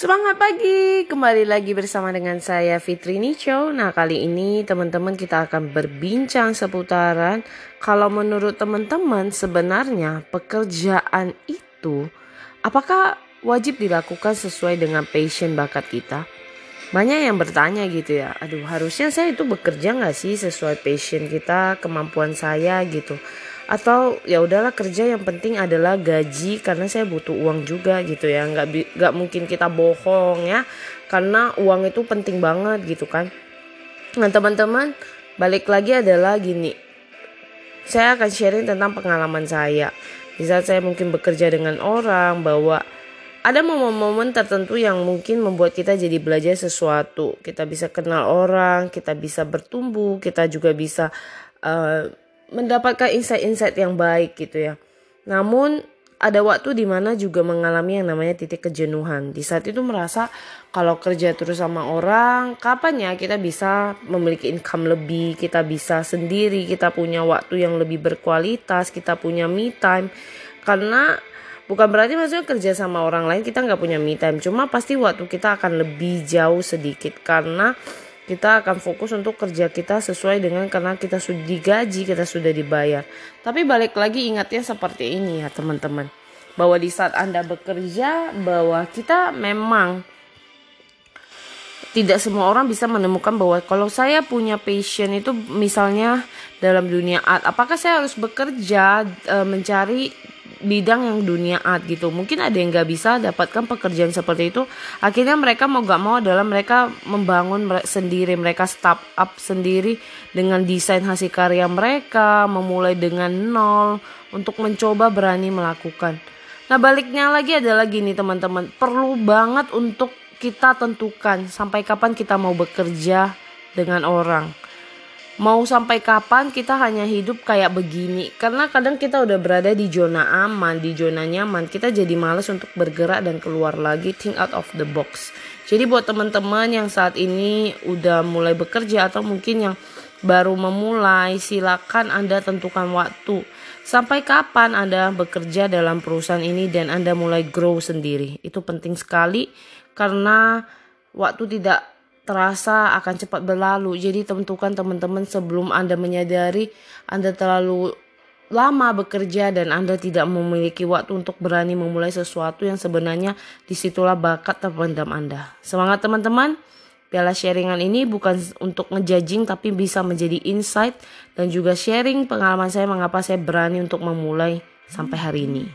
Semangat pagi, kembali lagi bersama dengan saya Fitri Nicho. Nah kali ini teman-teman kita akan berbincang seputaran kalau menurut teman-teman sebenarnya pekerjaan itu apakah wajib dilakukan sesuai dengan passion bakat kita? Banyak yang bertanya gitu ya, aduh harusnya saya itu bekerja nggak sih sesuai passion kita, kemampuan saya gitu atau ya udahlah kerja yang penting adalah gaji karena saya butuh uang juga gitu ya. Nggak nggak mungkin kita bohong ya karena uang itu penting banget gitu kan. Nah teman-teman balik lagi adalah gini. Saya akan sharing tentang pengalaman saya. Di saat saya mungkin bekerja dengan orang bahwa ada momen-momen tertentu yang mungkin membuat kita jadi belajar sesuatu. Kita bisa kenal orang kita bisa bertumbuh kita juga bisa uh, mendapatkan insight-insight yang baik gitu ya. Namun ada waktu di mana juga mengalami yang namanya titik kejenuhan. Di saat itu merasa kalau kerja terus sama orang, kapan ya kita bisa memiliki income lebih, kita bisa sendiri, kita punya waktu yang lebih berkualitas, kita punya me time. Karena bukan berarti maksudnya kerja sama orang lain kita nggak punya me time, cuma pasti waktu kita akan lebih jauh sedikit karena kita akan fokus untuk kerja kita sesuai dengan karena kita sudah digaji, kita sudah dibayar. Tapi balik lagi ingatnya seperti ini ya teman-teman. Bahwa di saat Anda bekerja, bahwa kita memang tidak semua orang bisa menemukan bahwa kalau saya punya passion itu misalnya dalam dunia art, apakah saya harus bekerja e, mencari bidang yang dunia art gitu. Mungkin ada yang nggak bisa dapatkan pekerjaan seperti itu. Akhirnya mereka mau gak mau adalah mereka membangun sendiri. Mereka start up sendiri dengan desain hasil karya mereka memulai dengan nol untuk mencoba berani melakukan. Nah baliknya lagi adalah gini teman-teman. Perlu banget untuk kita tentukan sampai kapan kita mau bekerja dengan orang mau sampai kapan kita hanya hidup kayak begini? Karena kadang kita udah berada di zona aman di zona nyaman. Kita jadi males untuk bergerak dan keluar lagi think out of the box. Jadi buat teman-teman yang saat ini udah mulai bekerja atau mungkin yang baru memulai silakan anda tentukan waktu. Sampai kapan anda bekerja dalam perusahaan ini dan anda mulai grow sendiri? Itu penting sekali karena waktu tidak terasa akan cepat berlalu. Jadi tentukan teman-teman sebelum Anda menyadari Anda terlalu lama bekerja dan Anda tidak memiliki waktu untuk berani memulai sesuatu yang sebenarnya di situlah bakat terpendam Anda. Semangat teman-teman. Piala sharingan ini bukan untuk ngejajing tapi bisa menjadi insight dan juga sharing pengalaman saya mengapa saya berani untuk memulai sampai hari ini.